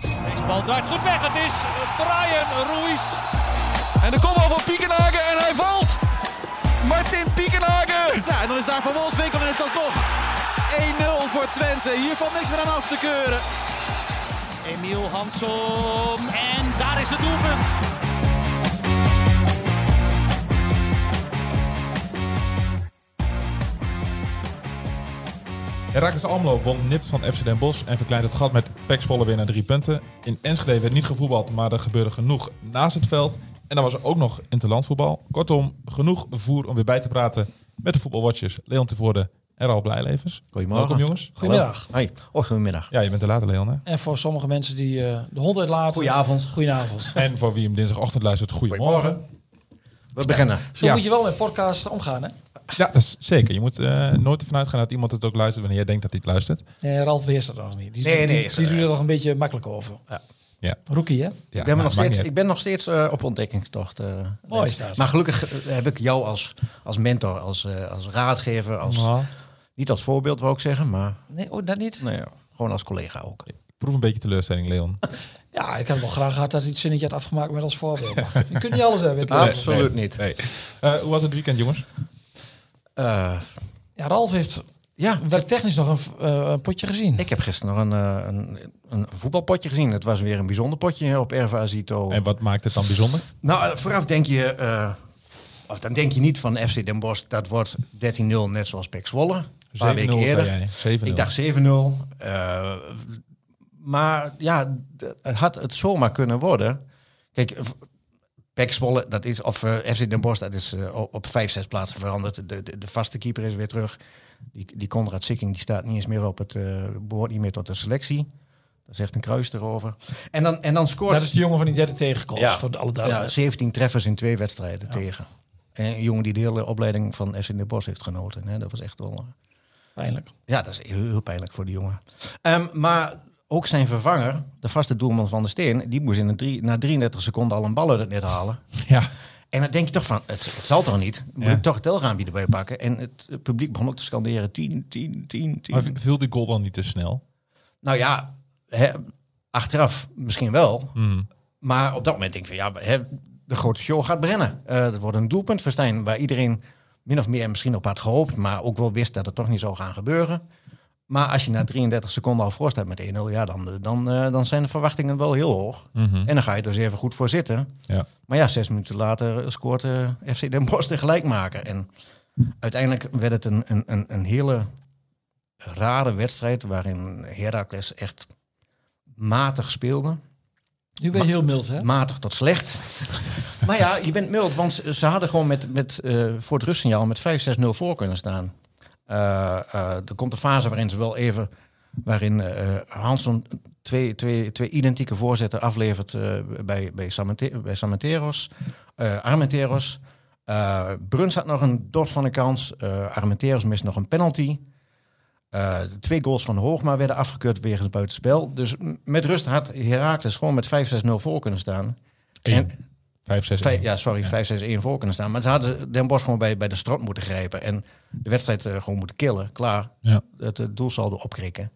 Deze bal draait goed weg. Het is Brian Ruiz. En de kopbal van Piekenhagen en hij valt. Martin Piekenhagen. Ja, en dan is daar Van Wolfswinkel en is dat nog 1-0 voor Twente. Hier valt niks meer aan af te keuren. Emiel Hansom. En daar is het doelpunt. Heracles Almelo won nipt van FC Den Bosch en verkleint het gat met Pek Zwolle weer naar drie punten. In Enschede werd niet gevoetbald, maar er gebeurde genoeg naast het veld. En dan was er ook nog interlandvoetbal. Kortom, genoeg voer om weer bij te praten met de voetbalwatchers Leon Tevoorde en Ralf Blijlevens. Goedemorgen. Welkom jongens. Goedemiddag. Hoi. Oh, goedemiddag. Ja, je bent er later Leon hè? En voor sommige mensen die eh, de hond uitlaten. Goedenavond. Goedenavond. En voor wie hem dinsdagochtend luistert, goedemorgen. We beginnen. Zo Ja. moet je wel met podcast omgaan, hè? Ja, dat is zeker. Je moet eh, nooit ervan uitgaan dat iemand het ook luistert wanneer jij denkt dat hij het luistert. Nee, Ralf beheerst dat nog niet. Die, Nee, nee, die, is, die doet er nog een beetje makkelijk over. Ja. Ja. Rookie, hè? Ja, ik, ben nou, nog maakt steeds, ik ben nog steeds eh, op ontdekkingstocht. eh, Mooi dat. Maar gelukkig eh, heb ik jou als, als mentor, als, eh, als raadgever, als, Nou, niet als voorbeeld wou ik zeggen, maar Nee, oh, dat niet? nee, gewoon als collega ook. ik proef een beetje teleurstelling, Leon. Ja, ik had wel graag gehad dat hij het zinnetje had afgemaakt met als voorbeeld. Maar je kunt niet alles hebben. Absoluut niet. Nee. Eh, hoe was het weekend, jongens? Eh, Ja, Ralf heeft ja, werktechnisch nog een, eh, een potje gezien. ik heb gisteren nog een, eh, een, een voetbalpotje gezien. Het was weer een bijzonder potje op Erva Zito. En wat maakt het dan bijzonder? Nou, vooraf denk je, eh, of dan denk je niet van FC Den Bosch, dat wordt 13-0 net zoals Pek Zwolle. Een paar 7-0 weken eerder. jij. 7-0. Ik dacht 7-0. eh, maar ja, het had het zomaar kunnen worden. Kijk, Pek Zwolle, dat is, of eh, FC Den Bosch, dat is eh, op- vijf, zes plaatsen veranderd. De, de, de vaste keeper is weer terug. Die, die Conrad Sikking, die staat niet eens meer op het, eh behoort niet meer tot de selectie. Dat echt een kruis erover. En dan, en dan scoort... Dat is de jongen van die derde tegenkomst, Ja. voor de alle Ja, duidelijkheid. 17 treffers in twee wedstrijden tegen. En een jongen die de hele opleiding van FC Den Bosch heeft genoten. Hè? Dat was echt wel... Pijnlijk. ja, dat is heel, heel pijnlijk voor die jongen. Ehm, maar ook zijn vervanger, de vaste doelman van de Steen... die moest in een drie, na 33 seconden al een bal uit het net halen. Ja. En dan denk je toch van, het, het zal toch niet? Moet Ja. ik toch het telraampje erbij pakken? En het, het publiek begon ook te scanderen, 10, 10, 10, 10. Maar viel die goal dan niet te snel? Nou ja, hè, achteraf misschien wel. Hmm. Maar op dat moment denk ik van ja, hè, de grote show gaat beginnen. Eh dat wordt een doelpunt voor Stijn, waar iedereen min of meer misschien op had gehoopt, maar ook wel wist dat het toch niet zou gaan gebeuren. Maar als je na 33 seconden al voor staat met 1-0, ja, dan, dan, eh, dan zijn de verwachtingen wel heel hoog. Mhm. En dan ga je er dus even goed voor zitten. Ja. Maar ja, zes minuten later scoort eh, FC Den Bosch de gelijkmaker. En uiteindelijk werd het een, een, een, een hele rare wedstrijd waarin Heracles echt matig speelde. Nu ben je heel mild, hè? Matig tot slecht. maar ja, je bent mild, want ze ze hadden gewoon met, met, eh, voor het rustsignaal met 5-6-0 voor kunnen staan. Eh, eh, er komt een fase waarin ze wel even, waarin eh Hansson twee, twee, twee identieke voorzetten aflevert bij, bij, Samante- bij Samanteros, Armenteros. Eh Bruns had nog een dort van de kans. Armenteros mist nog een penalty. Twee goals van Hoogma werden afgekeurd wegens buitenspel. Dus met rust had Heracles gewoon met 5-6-0 voor kunnen staan. En, 5, 6, vijf- ja, sorry, 5-6-1 voor kunnen staan. Maar ze hadden Den Bosch gewoon bij, bij de strot moeten grijpen. En de wedstrijd eh, gewoon moeten killen. Klaar. Ja. Het uh, doelsaldo opkrikken.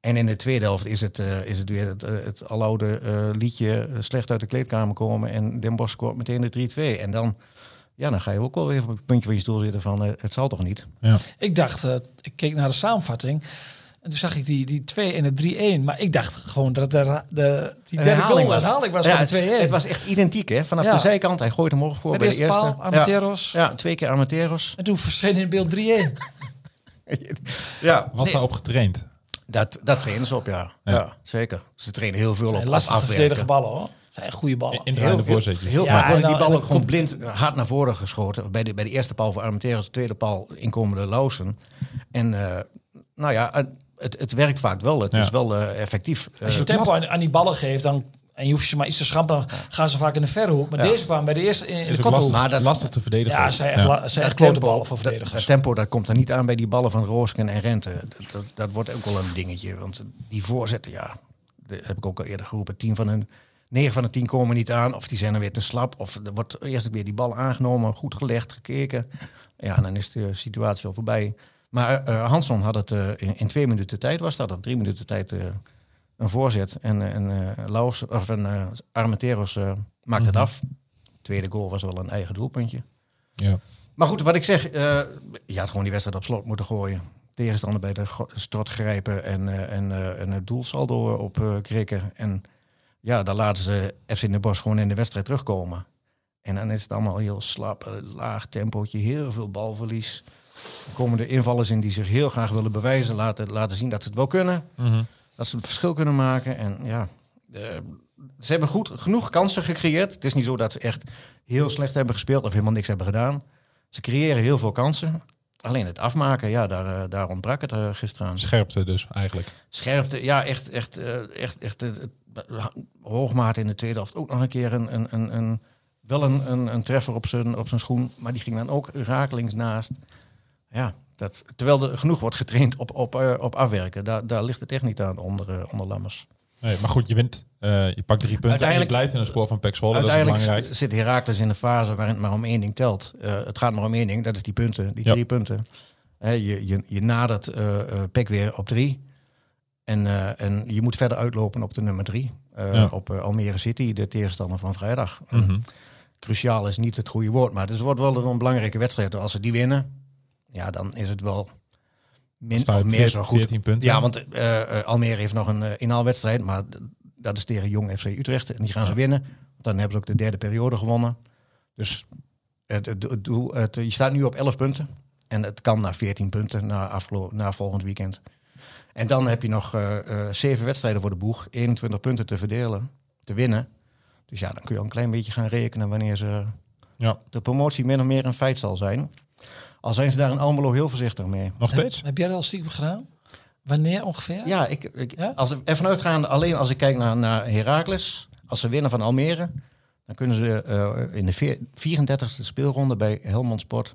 En in de tweede helft is het, eh, is het weer het, eh, het aloude eh, liedje slecht uit de kleedkamer komen. En Den Bosch scoort meteen de 3-2. En dan, ja, dan ga je ook wel weer op het puntje van je stoel zitten van het zal toch niet. Ik dacht, eh, ik keek naar de samenvatting. En toen zag ik die, die 2 en de 3-1. Maar ik dacht gewoon dat de, de, die derde herhaling goal was. herhaling was Ja, van de 2-1. Het was echt identiek, hè? Vanaf Ja. de zijkant. Hij gooit hem hoog voor Bij bij de eerste paal, Armenteros. Ja, ja, twee keer Armenteros. En toen verscheen in beeld 3-1. Ja, Was daarop getraind? dat, dat trainen ze op, ja. Ja. ja. zeker. Ze trainen heel veel op, lastig verdedigen ballen hoor. zijn goede ballen. In de Heel, voorzetjes. heel Ja, vaak worden en die ballen en gewoon blind hard naar voren geschoten. Bij de, bij de eerste paal voor Armenteros, de tweede paal inkomende Lausen. En eh, nou ja, het, het, het werkt vaak wel. Het Ja. is wel eh, effectief. Als je Eh, tempo aan, aan die ballen geeft, dan, en je hoeft ze maar iets te schrampen, dan gaan ze vaak in de verre hoek. Maar Ja. deze kwam bij de eerste in, Is de korte. Maar dat- lastig te verdedigen. Ja, zijn echt, la- zijn echt klote ballen voor dat, verdedigers. dat tempo dat komt er niet aan bij die ballen van Roosken en Rente. Dat, dat, dat wordt ook wel een dingetje. Want die voorzetten, ja, dat heb ik ook al eerder geroepen. 10 van een 9 van de 10 komen niet aan. Of die zijn dan weer te slap. Of er wordt eerst weer die bal aangenomen, goed gelegd, gekeken. Ja, en dan is de situatie al voorbij. Maar eh Hansson had het eh, in, in twee minuten tijd, was dat, of drie minuten tijd, eh, een voorzet. En, en Laurs, of een uh, Armenteros maakte het af. Tweede goal was wel een eigen doelpuntje. Ja. Maar goed, wat ik zeg, je had gewoon die wedstrijd op slot moeten gooien. Tegenstander bij de stort grijpen en, en, en het doelsaldo op eh, krikken. En ja, dan laten ze FC in de Bos gewoon in de wedstrijd terugkomen. En dan is het allemaal heel slap, laag tempootje, heel veel balverlies. Dan komen de invallers in die zich heel graag willen bewijzen, laten, laten zien dat ze het wel kunnen. Mhm. Dat ze het verschil kunnen maken. En ja, eh, ze hebben goed, genoeg kansen gecreëerd. Het is niet zo dat ze echt heel slecht hebben gespeeld of helemaal niks hebben gedaan. Ze creëren heel veel kansen. Alleen het afmaken, ja, daar, eh, daar ontbrak het uh, gisteren aan. Scherpte dus eigenlijk. Scherpte, ja, echt, echt, uh, echt, echt Hoogmaat in de tweede helft ook nog een keer een, een, een, een wel een, een, een treffer op zijn, op zijn schoen, maar die ging dan ook rakelings naast. Ja, dat, terwijl er genoeg wordt getraind op, op, uh, op afwerken, daar, daar ligt het echt niet aan onder, uh, onder Lammers. Nee, maar goed, je wint, uh, je pakt drie punten en je blijft in een spoor van Pek Zwolle, dat is belangrijk. zit Herakles in de fase waarin het maar om één ding telt. Het gaat maar om één ding, dat is die punten, die drie punten. Je, je, je nadert Pek weer op drie. En, en je moet verder uitlopen op de nummer drie. Ja. Op Almere City, de tegenstander van vrijdag. Mm -hmm. Cruciaal is niet het goede woord, maar het wordt wel een belangrijke wedstrijd. Als ze die winnen, ja, dan is het wel min of meer 14, zo goed. 14 punten. Ja, want uh, Almere heeft nog een uh, inhaalwedstrijd, maar dat is tegen Jong FC Utrecht. En die gaan ja. ze winnen. Want dan hebben ze ook de derde periode gewonnen. Dus het, het, het doel, het, je staat nu op 11 punten. En het kan naar 14 punten na, na volgend weekend. En dan heb je nog uh, zeven wedstrijden voor de boeg. 21 punten te verdelen, te winnen. Dus ja, dan kun je al een klein beetje gaan rekenen wanneer ze ja. de promotie min of meer een feit zal zijn. Al zijn ze daar in Almelo heel voorzichtig mee. Nog steeds? Heb, jij dat al stiekem gedaan? Wanneer ongeveer? Ja, ik, ik ja? Als, ervan uitgaande, alleen als ik kijk naar, naar Heracles, als ze winnen van Almere, dan kunnen ze uh, in de 34e speelronde bij Helmond Sport,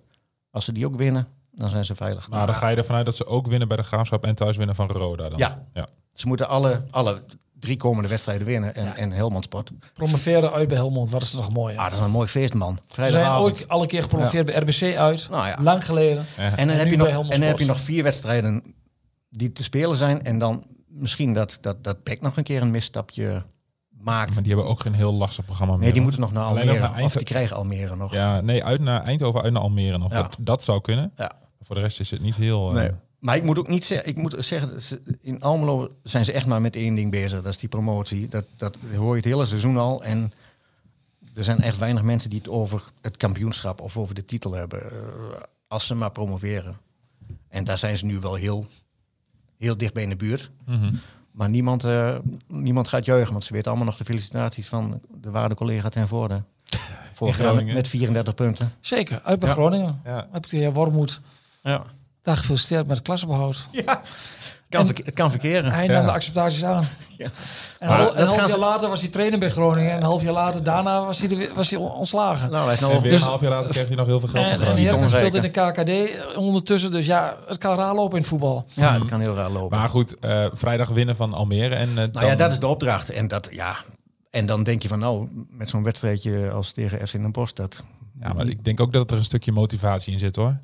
als ze die ook winnen, dan zijn ze veilig. Maar dan ga je ervan uit dat ze ook winnen bij de Graafschap en thuis winnen van Roda dan? Ja. ja. Ze moeten alle, alle drie komende wedstrijden winnen en, ja. en Helmond Sport. Promoveren uit bij Helmond, wat is er nog mooi? Ah, dat is een mooi feest, man. Ze zijn ooit alle keer gepromoveerd ja. bij RBC uit, nou ja. lang geleden. Ja. En, dan, en, heb je nog, en dan heb je nog vier wedstrijden die te spelen zijn en dan misschien dat, dat, dat Beck nog een keer een misstapje maakt. Maar die hebben ook geen heel lastig programma meer. Nee, die moeten nog naar Almere. Nog naar of die krijgen Almere nog. Ja, nee, uit naar Eindhoven, uit naar Almere nog. Dat, dat zou kunnen. Ja. Voor de rest is het niet heel... Nee. Uh, maar ik moet ook niet zeggen, ik moet zeggen, in Almelo zijn ze echt maar met één ding bezig. Dat is die promotie. Dat, dat hoor je het hele seizoen al. En er zijn echt weinig mensen die het over het kampioenschap of over de titel hebben. Uh, als ze maar promoveren. En daar zijn ze nu wel heel, heel dicht bij in de buurt. Mm -hmm. Maar niemand, uh, niemand gaat juichen, want ze weten allemaal nog de felicitaties van de waarde collega ten voorde. Vorig jaar met 34 punten. Zeker, uit bij Ja. Groningen. Ja. Heb ik de heer Wormoed Ja. Daar gefeliciteerd met het klassenbehoud. ja. Kan En- het kan verkeren. Hij Ja. nam de acceptaties aan. Ja. En, Maar een dat een half jaar ze- later was hij trainer bij Groningen. En een half jaar later daarna was hij, er was hij on- ontslagen. Nou, hij is nou over. weer Dus- een half jaar later krijgt hij nog heel veel geld en van en niet Heracles speelt in de KKD ondertussen. Dus ja, het kan raar lopen in het voetbal. Ja, het kan heel raar lopen. Maar goed, eh, vrijdag winnen van Almere. En, eh, nou dan- ja, dat is de opdracht. En, dat, ja, en dan denk je van nou, met zo'n wedstrijdje als tegen FC Den Bosch, dat... Ja, maar ik denk ook dat er een stukje motivatie in zit hoor.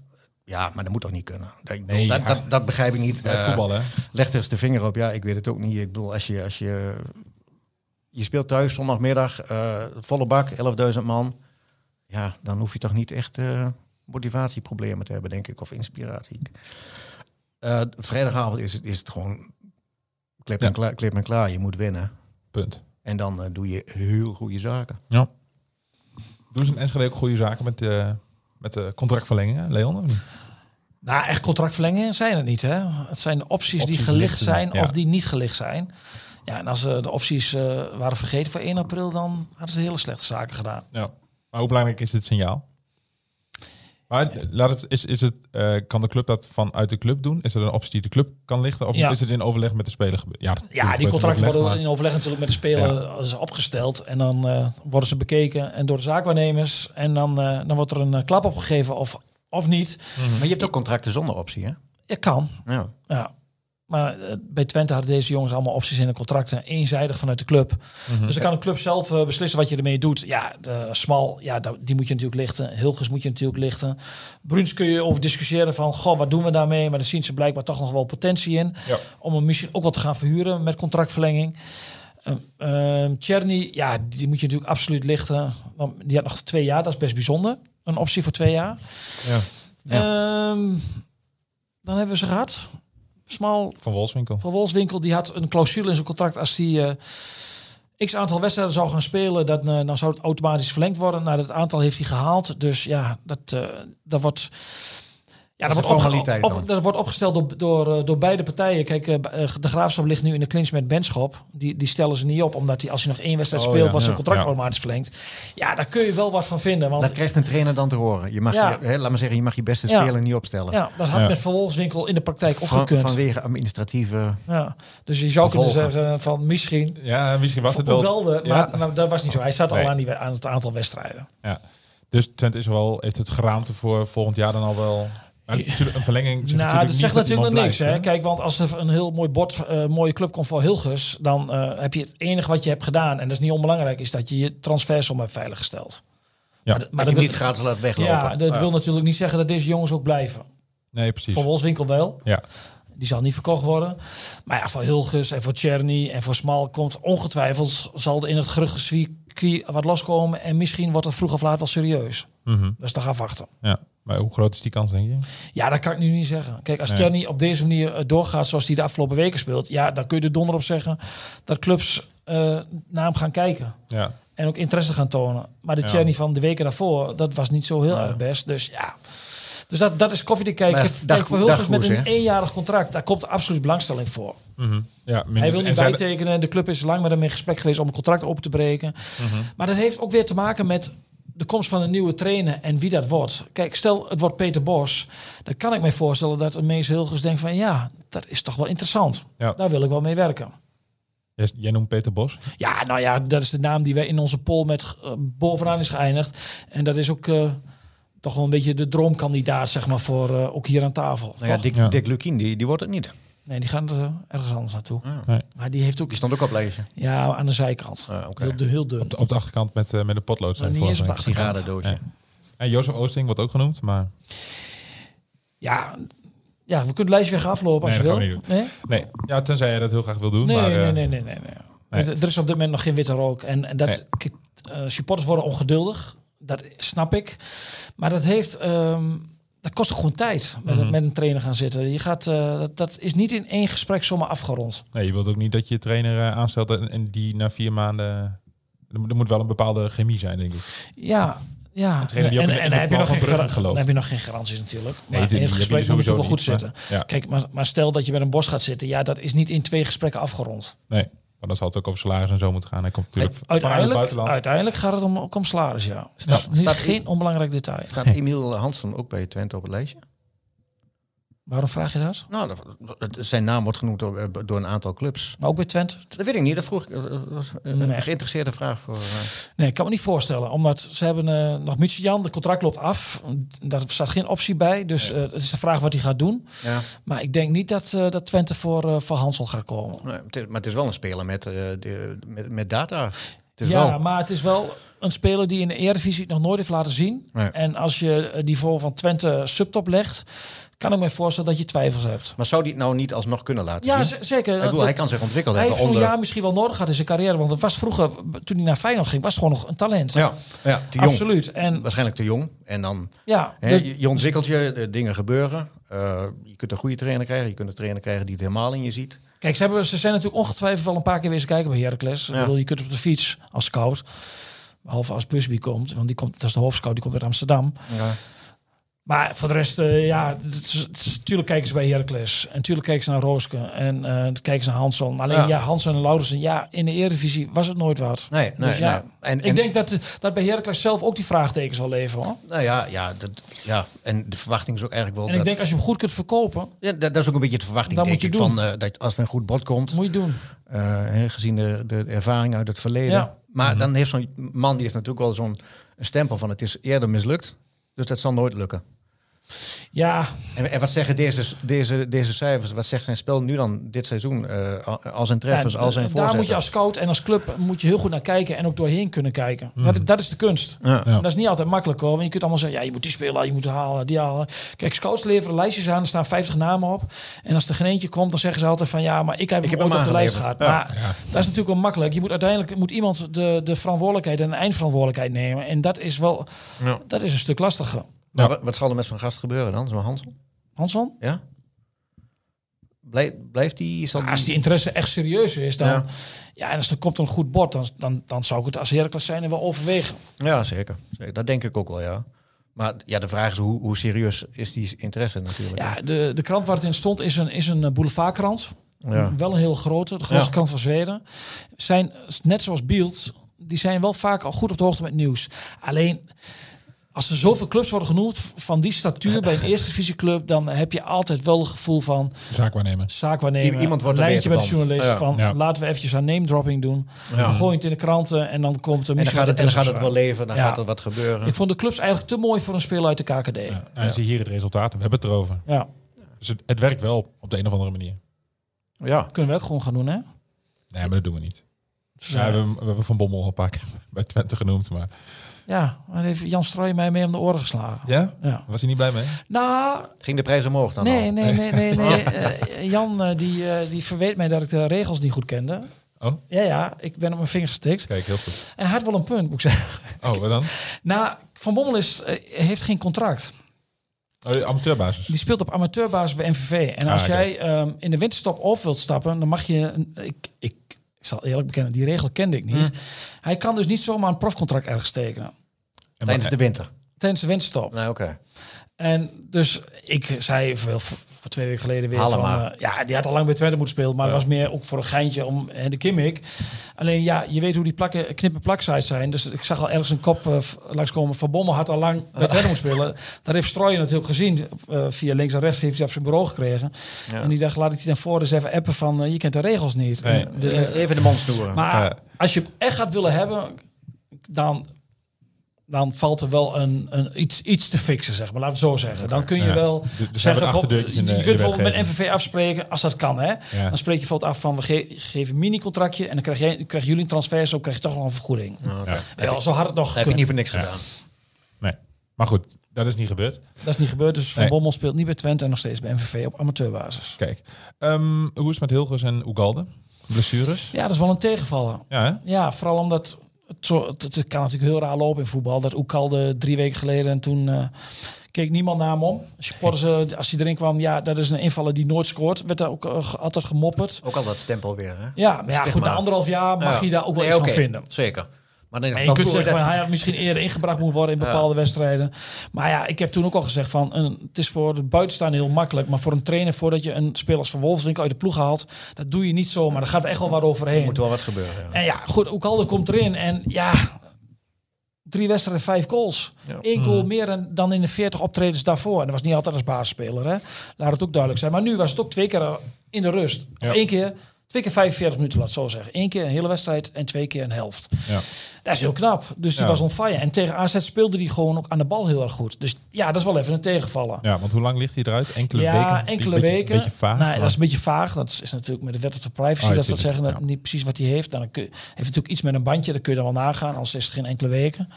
Ja, maar dat moet toch niet kunnen. Dat, Nee, dat, ja. dat, dat begrijp ik niet. Bij Eh, voetbal hè. Leg er eens de vinger op. Ja, ik weet het ook niet. Ik bedoel, als je, als je, je speelt thuis zondagmiddag, eh, volle bak, 11.000 man. Ja, dan hoef je toch niet echt eh, motivatieproblemen te hebben, denk ik, of inspiratie. Eh, vrijdagavond is het, is het gewoon klip en, klaar, klip en klaar. Je moet winnen. Punt. En dan eh, doe je heel goede zaken. Ja. Doen ze in Enschede ook goede zaken met, de met de contractverlengingen, Leon? Nou, echt contractverlengingen zijn het niet. Hè? Het zijn de opties, die gelicht zijn ja. of die niet gelicht zijn. Ja, en als uh, de opties uh, waren vergeten voor 1 april, dan hadden ze hele slechte zaken gedaan. Ja. Maar hoe belangrijk is dit signaal? Maar laat het, is, is het, uh, kan de club dat vanuit de club doen? Is er een optie die de club kan lichten? Of Ja. is het in overleg met de speler gebeurd? Ja, Ja, die contracten worden maar... in overleg natuurlijk met de speler is opgesteld. En dan uh, worden ze bekeken en door de zaakwaarnemers. En dan, uh, dan wordt er een uh, klap opgegeven of, of niet. Maar je hebt ook contracten zonder optie, hè? Je kan, Ja. ja. Maar eh, bij Twente hadden deze jongens allemaal opties in de contracten. Eenzijdig vanuit de club. Dus dan kan de club zelf eh, beslissen wat je ermee doet. Ja, de Smal, ja, die moet je natuurlijk lichten. Hilgers moet je natuurlijk lichten. Bruns kun je over discussiëren van... Goh, wat doen we daarmee? Maar dan zien ze blijkbaar toch nog wel potentie in. Ja. Om hem misschien ook wel te gaan verhuren met contractverlenging. Ehm ehm, Tjerny, ja, die moet je natuurlijk absoluut lichten. Want die had nog twee jaar, dat is best bijzonder. Een optie voor twee jaar. Ja. Ehm, dan hebben we ze gehad. Smal Van Wolfswinkel. van Wolfswinkel, die had een clausule in zijn contract als die eh, x aantal wedstrijden zou gaan spelen, dan, eh, dan zou het automatisch verlengd worden. Nou, dat aantal heeft hij gehaald. Dus ja, dat, eh, dat wordt. Ja, Dat wordt, een opge- formaliteit op- dan. dat wordt opgesteld door, door, eh, door beide partijen. Kijk, eh, eh, de graafschap ligt nu in de clinch met Benschop. Die, die stellen ze niet op, omdat hij als hij nog één wedstrijd Oh, speelt, ja, was zijn ja, contract ja. automatisch verlengd. Ja, daar kun je wel wat van vinden. Want Dat krijgt een trainer dan te horen. Je mag Ja. je, hè, laat maar zeggen, je mag je beste Ja. speler niet opstellen. ja, dat had Ja. met Van Wolfswinkel in de praktijk ook Van, gekund. vanwege administratieve... Ja. Dus je zou kunnen zeggen van misschien Ja, misschien was het wel. Belde, maar, maar dat was niet zo. Hij zat Nee. al aan, die, aan het aantal wedstrijden. Ja. Dus Twente is wel, heeft het geraamte voor volgend jaar dan al wel. Maar natuurlijk, een verlenging. zegt nou, natuurlijk dat niet zegt natuurlijk nog niks. Hè? Kijk, want als er een heel mooi bord, eh, mooie club komt voor Hilgers, dan eh, heb je het enige wat je hebt gedaan, en dat is niet onbelangrijk, is dat je je transfersom hebt veiliggesteld. Ja. Maar, Maar dat dat je wil, niet gratis laat weglopen. ja, dat wil natuurlijk niet zeggen dat deze jongens ook blijven. Nee, precies. Voor Wolfswinkel wel. Ja. Die zal niet verkocht worden. Maar ja, voor Hilgers en voor Czerny en voor Smal komt ongetwijfeld zal er in het geruchtgezwie wat loskomen. En misschien wordt het vroeg of laat wel serieus. Mhm. Dat is toch afwachten. ja. Maar hoe groot is die kans, denk je? Ja, dat kan ik nu niet zeggen. Kijk, als Nee. Tjerny op deze manier eh, doorgaat zoals hij de afgelopen weken speelt, ja, dan kun je er donder op zeggen dat clubs eh, naar hem gaan kijken. Ja. En ook interesse gaan tonen. Maar de Ja. Tjerny van de weken daarvoor, dat was niet zo heel erg best. Dus ja. Dus dat, dat is koffie te kijken. Kijk, dag- voor Hilgers met een eenjarig contract, daar komt absoluut belangstelling voor. Mhm. ja Hij wil niet bijtekenen. De club is lang met hem in gesprek geweest om een contract open te breken. Mhm. Maar dat heeft ook weer te maken met de komst van een nieuwe trainer en wie dat wordt. Kijk, stel het wordt Peter Bos. Dan kan ik me voorstellen dat een Mees Hilgers denkt van... ja, dat is toch wel interessant. Ja. Daar wil ik wel mee werken. Jij, jij noemt Peter Bos. Ja, nou ja, dat is de naam die wij in onze poll met eh, bovenaan is geëindigd. En dat is ook eh, toch wel een beetje de droomkandidaat, zeg maar, voor eh, ook hier aan tafel. Nou ja? Dick, Ja. Dick Lukien, die, die wordt het niet. Nee, die gaan er eh, ergens anders naartoe. Ja. Nee. Maar die heeft ook, Die stond ook op lijstje. ja, aan de zijkant. Ah, Oké. Heel, heel dun. Op de, op de achterkant met, eh, met de potlood. Zijn niet eens op de achterkant. Ja. En Jozef Oosting wordt ook genoemd, maar Ja, ja, we kunnen het lijstje weer gaan aflopen als Nee, je wil. Nee? nee. Ja, tenzij jij dat heel graag wil doen. Nee, maar, nee, eh, nee, nee, nee, nee. nee. Er- is op dit moment nog geen witte rook. En, en dat, supporters worden ongeduldig. Dat snap ik. Maar dat heeft... ehm, dat kost gewoon tijd met, Mhm. met een trainer gaan zitten. Je gaat, eh, dat, dat is niet in één gesprek zomaar afgerond. Nee, je wilt ook niet dat je trainer eh, aanstelt en, en die na vier maanden... Er moet, wel een bepaalde chemie zijn, denk ik. Ja, ja. En, heb je nog geen Brugge gara- gelooft. dan heb je nog geen garanties natuurlijk. Maar die- in het gesprek je moet het wel goed zitten. maar- ja. Kijk, maar, maar stel dat je met een bos gaat zitten. Ja, dat is niet in twee gesprekken afgerond. Nee, maar dan zal het ook over salaris en zo moeten gaan. Hij komt natuurlijk vanuit het Uiteindelijk, buitenland. uiteindelijk gaat het om, ook om salaris, ja. Staat- staat- geen onbelangrijk detail. Staat Emiel Hansen ook bij Twente op het lijstje? Waarom vraag je dat? Nou, zijn naam wordt genoemd door, eh, door een aantal clubs. Maar ook bij Twente? Dat weet ik niet, dat vroeg ik. Dat was een Nee. geïnteresseerde vraag voor... eh, Nee, ik kan me niet voorstellen. Omdat ze hebben eh, nog Jan, de contract loopt af. Daar staat geen optie bij. Dus eh, het is de vraag wat hij gaat doen. ja. Maar ik denk niet dat, eh, dat Twente voor, eh voor Hansel gaat komen. Nee, het is, maar het is wel een speler met, eh, de, met, met data. Ja, wel... maar het is wel een speler die in de Eredivisie nog nooit heeft laten zien. Nee. En als je het niveau van Twente subtop legt, kan ik me voorstellen dat je twijfels hebt. Maar zou die het nou niet alsnog kunnen laten Ja, zien? zeker. Ik bedoel, Dat- hij kan zich ontwikkeld hij heeft hebben. zo'n Onder... jaar misschien wel nodig gehad in zijn carrière. Want het was vroeger, toen hij naar Feyenoord ging, was het gewoon nog een talent. Ja, ja, te jong. Absoluut. En Waarschijnlijk te jong. En dan, ja, hè, dus- je, ontwikkelt je, de dingen gebeuren. Eh, je kunt een goede trainer krijgen. Je kunt een trainer krijgen die het helemaal in je ziet. Kijk, ze, hebben, ze zijn natuurlijk ongetwijfeld wel een paar keer wezen kijken bij Heracles. Ik Ja. bedoel, je kunt op de fiets als scout. Behalve als Busby komt, want die komt, dat is de hoofdscout, die komt uit Amsterdam. Ja. Maar voor de rest, eh, ja, natuurlijk kijken ze bij Heracles. En natuurlijk kijken ze naar Rooske. En eh kijken ze naar Hansson. Alleen Ja. ja, Hansson en Laurensen, ja, in de Eredivisie was het nooit wat. Nee, nee, Dus ja, nee. En, Ik en- denk dat, dat bij Heracles zelf ook die vraagtekens wel leven hoor. Nou ja, ja, dat, ja, en de verwachting is ook eigenlijk wel En dat... ik denk als je hem goed kunt verkopen, ja, dat, dat is ook een beetje de verwachting, denk moet je ik. doen. Van, eh, dat als er een goed bod komt, moet je doen. eh, gezien de, de ervaring uit het verleden. Ja. Maar dan heeft zo'n man, die heeft natuurlijk wel zo'n een stempel van het is eerder mislukt. Dus dat zal nooit lukken. Ja, En, en wat zeggen deze, deze, deze cijfers? Wat zegt zijn spel nu dan dit seizoen? eh, al- al zijn treffers, ja, al zijn daar voorzetten? moet je als scout en als club moet je heel goed naar kijken en ook doorheen kunnen kijken. Dat, dat is de kunst. Ja. Ja. Dat is niet altijd makkelijk hoor. Want je kunt allemaal zeggen, ja, je moet die spelen, je moet halen, die halen. Kijk, scouts leveren lijstjes aan, er staan 50 namen op. En als er geen eentje komt, dan zeggen ze altijd van, ja, maar ik heb Ik hem heb ooit hem op de lijst gehad. Maar dat is natuurlijk wel makkelijk. Je moet uiteindelijk moet iemand de, de verantwoordelijkheid en de eindverantwoordelijkheid nemen. En dat is wel, Ja. dat is een stuk lastiger. Maar wat, wat zal er met zo'n gast gebeuren dan? Zo'n Hansel? Hansson? Ja? Blijf, blijft die... Zal Als die interesse echt serieus is, dan, ja. Ja. en als er komt een goed bord, dan, dan, dan zou ik het als Heracles zijn en wel overwegen. Ja, zeker. zeker. Dat denk ik ook wel, ja. Maar ja, de vraag is hoe, hoe serieus is die interesse natuurlijk. Ja, de, de krant waar het in stond is een, is een eh, boulevardkrant. Ja. Wel een heel grote, de grootste Ja. krant van Zweden. Zijn, net zoals Beeld, die zijn wel vaak al goed op de hoogte met nieuws. Alleen, als er zoveel clubs worden genoemd van die statuur bij een eerste divisieclub, dan heb je altijd wel het gevoel van Zaakwaarnemer. zaakwaarnemer. I- iemand wordt er lijntje met de journalist Ja. van Ja. laten we eventjes aan name dropping doen. Ja. Gooi het in de kranten en dan komt er En dan misschien gaat het, en dan gaat het wel leven, dan Ja. gaat er wat gebeuren. Ik vond de clubs eigenlijk te mooi voor een speler uit de KKD. Ja. En zie hier het resultaat. We hebben het erover. Ja, Dus het, het werkt wel op de een of andere manier. Ja. kunnen we ook gewoon gaan doen, hè? Nee, maar dat doen we niet. Dus, Ja, we, hebben- we hebben Van Bommel al een paar keer bij Twente genoemd. Maar ja, maar heeft Jan Strooij mij mee om de oren geslagen. ja? Ja. Was hij niet blij mee? Nou, Ging de prijs omhoog dan nee, al? nee, nee, nee, nee. Eh, Jan eh, die, eh, die verweet mij dat ik de regels niet goed kende. Oh, Ja, ja, ik ben op mijn vinger gestikt. kijk, heel goed. En hij had wel een punt, moet ik zeggen. Oh, wat dan? Nou, Van Bommel is, heeft geen contract. Oh, amateurbasis. Die speelt op amateurbasis bij MVV. En als Ah, oké. jij ehm, in de winterstop op wilt stappen, dan mag je... een- Ik, ik, ik zal eerlijk bekennen, die regel kende ik niet. Hm. Hij kan dus niet zomaar een profcontract ergens tekenen. En Tijdens de winter. Tijdens de winterstop. Nou, oké. En dus ik zei voor, twee weken geleden weer van... eh, ja, die had al lang bij Twente moeten spelen. Maar het was meer ook voor een geintje om en de Kimmik. Alleen ja, je weet hoe die plakken, knippen plaksites zijn. Dus ik zag al ergens een kop eh, v- langskomen. Van Bommel had al lang bij Twente moeten spelen. Dat heeft Strooijen natuurlijk gezien. eh, via links en rechts heeft hij op zijn bureau gekregen. Ja. En die dacht, laat ik die dan voor eens even appen van... eh, je kent de regels niet. Nee. De- Eh, Even de mond snoeren. maar als je echt gaat willen hebben, dan, dan valt er wel een, een iets, iets te fixen, zeg maar. Laten we het zo zeggen. Dan kun je Ja. wel zijn zeggen, van- je kunt bijvoorbeeld met. MVV afspreken, als dat kan, hè. Ja. Dan spreek je bijvoorbeeld af van, we ge- geven een mini-contractje en dan krijg je, krijgen jullie een transfer, zo krijg je toch nog een vergoeding. Nou, oké. Ja. Zo had het nog heb je gekund. niet voor niks gedaan. Nee. Maar goed, dat is niet gebeurd. Dat is niet gebeurd, dus Van Nee. Bommel speelt niet bij Twente en nog steeds bij MVV op amateurbasis. Kijk. Ehm, hoe is het met Hilgers en Oegalde? Blessures? Ja, dat is wel een tegenvaller. Ja, hè? Ja, vooral omdat het, zo, het, het kan natuurlijk heel raar lopen in voetbal. Dat Oekalde drie weken geleden en toen eh, keek niemand naar hem om. Supporters, eh, als hij erin kwam, ja, dat is een invaller die nooit scoort. Werd daar ook eh, altijd gemopperd. Ook al dat stempel weer, hè? Ja, maar ja, goed, na anderhalf jaar mag Ja. je daar ook wel Nee, iets van vinden. Zeker. Maar dan is En je kunt zeggen, van, hij had misschien eerder ingebracht moeten worden in bepaalde wedstrijden. Maar ja, ik heb toen ook al gezegd van, een, het is voor de buitenstaander heel makkelijk. Maar voor een trainer, voordat je een speler als Van Wolfswinkel uit de ploeg haalt, dat doe je niet zo. Maar er gaat echt wel wat overheen. Er moet wel wat gebeuren. Ja. En ja, goed, Oekalde komt erin. En ja, drie wedstrijden, vijf goals. Ja. Eén goal meer dan- in de 40 optredens daarvoor. En dat was niet altijd als basisspeler, hè. Laat het ook duidelijk zijn. Maar nu was het ook twee keer in de rust. Of één keer, twee keer 45 minuten, laat het zo zeggen. Eén keer een hele wedstrijd en twee keer een helft. Ja. Dat is heel knap. Dus die Ja. was on fire. En tegen AZ speelde die gewoon ook aan de bal heel erg goed. Dus ja, dat is wel even een tegenvallen. Ja, want hoe lang ligt hij eruit? Enkele Ja, weken? enkele beetje, weken. Beetje vaag. nee, maar- dat is een beetje vaag. Dat is, natuurlijk met de wet op de privacy. Ah, dat ze dat zeggen dat ja. niet precies wat hij heeft. Dan kun je, heeft natuurlijk iets met een bandje. Dat kun je dan wel nagaan. Anders is het geen enkele weken.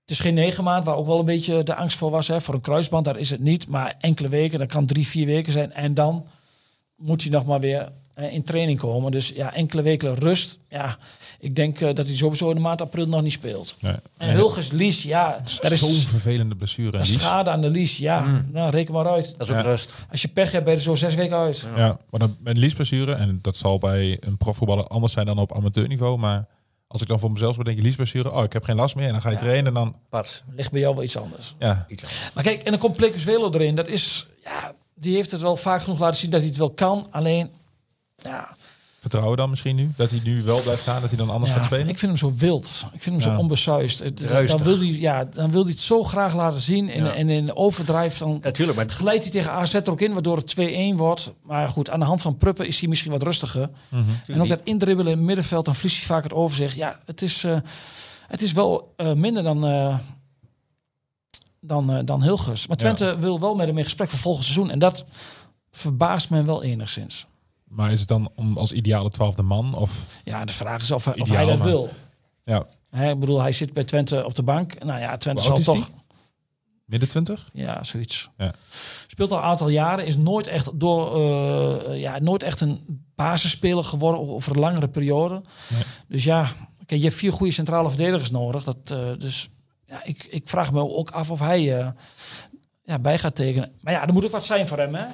Het is geen negen maand, waar ook wel een beetje de angst voor was. Hè. Voor een kruisband, daar is het niet. Maar enkele weken, dat kan drie, vier weken zijn. En dan moet hij nog maar weer eh, in training komen. Dus ja, enkele weken rust. Ja, ik denk eh, dat hij sowieso in de maand april nog niet speelt. Nee. En Hulges Lies, ja, dat is Zo'n vervelende blessure. Schade aan de Lies. Ja, nou, reken maar uit. Dat is ook Ja. rust. Als je pech hebt, ben je er zo zes weken uit. Ja, maar dan met liesblessure, en dat zal bij een profvoetballer anders zijn dan op amateurniveau, maar als ik dan voor mezelf bedenk, liesblessure, oh, ik heb geen last meer, en dan ga je Ja. trainen en dan, Pas. Ligt bij jou wel iets anders. ja, Iets anders. Maar kijk, en dan komt Plecus Velo erin. Dat is, ja, die heeft het wel vaak genoeg laten zien dat hij het wel kan. Alleen, ja, vertrouwen dan misschien nu, dat hij nu wel blijft staan, dat hij dan anders ja, gaat spelen? ik vind hem zo wild. Ik vind hem Ja. zo onbesuist. Dan wil, hij, ja, dan wil hij het zo graag laten zien. En, Ja. en in overdrijf dan Natuurlijk, maar glijdt hij tegen AZ er ook in, waardoor het 2-1 wordt. Maar goed, aan de hand van Pruppen is hij misschien wat rustiger. Mhm. En ook dat indribbelen in het middenveld, dan verliest hij vaak het overzicht. Ja, het is, eh, het is wel eh, minder dan, eh, dan, eh, dan Hilgers. Maar Twente wil wel met hem in gesprek voor volgend seizoen. En dat verbaast me wel enigszins. Maar is het dan om als ideale twaalfde man? Of, Ja, de vraag is of, hij- of Ideaal, hij dat maar- wil. ja, Hè, ik bedoel, hij zit bij Twente op de bank. Nou ja, Twente zal toch... midden twintig? Ja, zoiets. Ja. Speelt al een aantal jaren. Is nooit echt, door, eh, ja, nooit echt een basisspeler geworden over een langere periode. Nee. Dus ja, kijk, je hebt vier goede centrale verdedigers nodig. Dat, eh, dus ja, ik, ik vraag me ook af of hij eh, ja, bij gaat tekenen. Maar ja, er moet ook wat zijn voor hem, hè?